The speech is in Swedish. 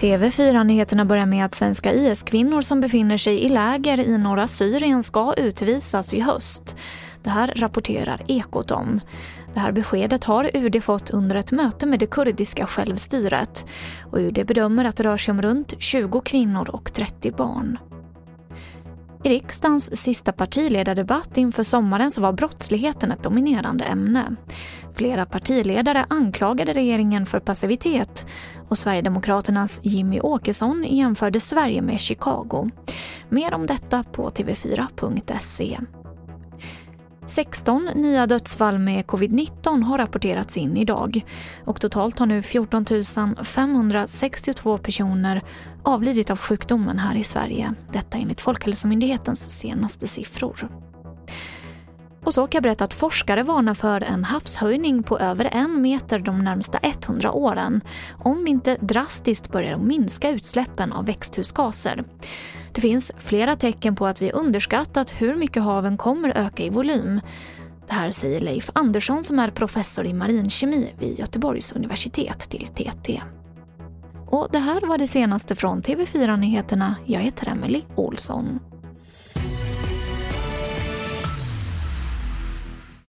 TV4-nyheterna börjar med att svenska IS-kvinnor som befinner sig i läger i norra Syrien ska utvisas i höst. Det här rapporterar Ekot om. Det här beskedet har UD fått under ett möte med det kurdiska självstyret. Och UD bedömer att det rör sig om runt 20 kvinnor och 30 barn. I riksdagens sista partiledardebatt inför sommaren så var brottsligheten ett dominerande ämne. Flera partiledare anklagade regeringen för passivitet och Sverigedemokraternas Jimmy Åkesson jämförde Sverige med Chicago. Mer om detta på tv4.se. 16 nya dödsfall med covid-19 har rapporterats in idag och totalt har nu 14 562 personer avlidit av sjukdomen här i Sverige. Detta enligt Folkhälsomyndighetens senaste siffror. Och så kan jag berätta att forskare varnar för en havshöjning på över en meter de närmsta 100 åren om vi inte drastiskt börjar minska utsläppen av växthusgaser. Det finns flera tecken på att vi underskattat hur mycket haven kommer öka i volym. Det här säger Leif Andersson som är professor i marinkemi vid Göteborgs universitet till TT. Och det här var det senaste från TV4 Nyheterna. Jag heter Emily Olsson.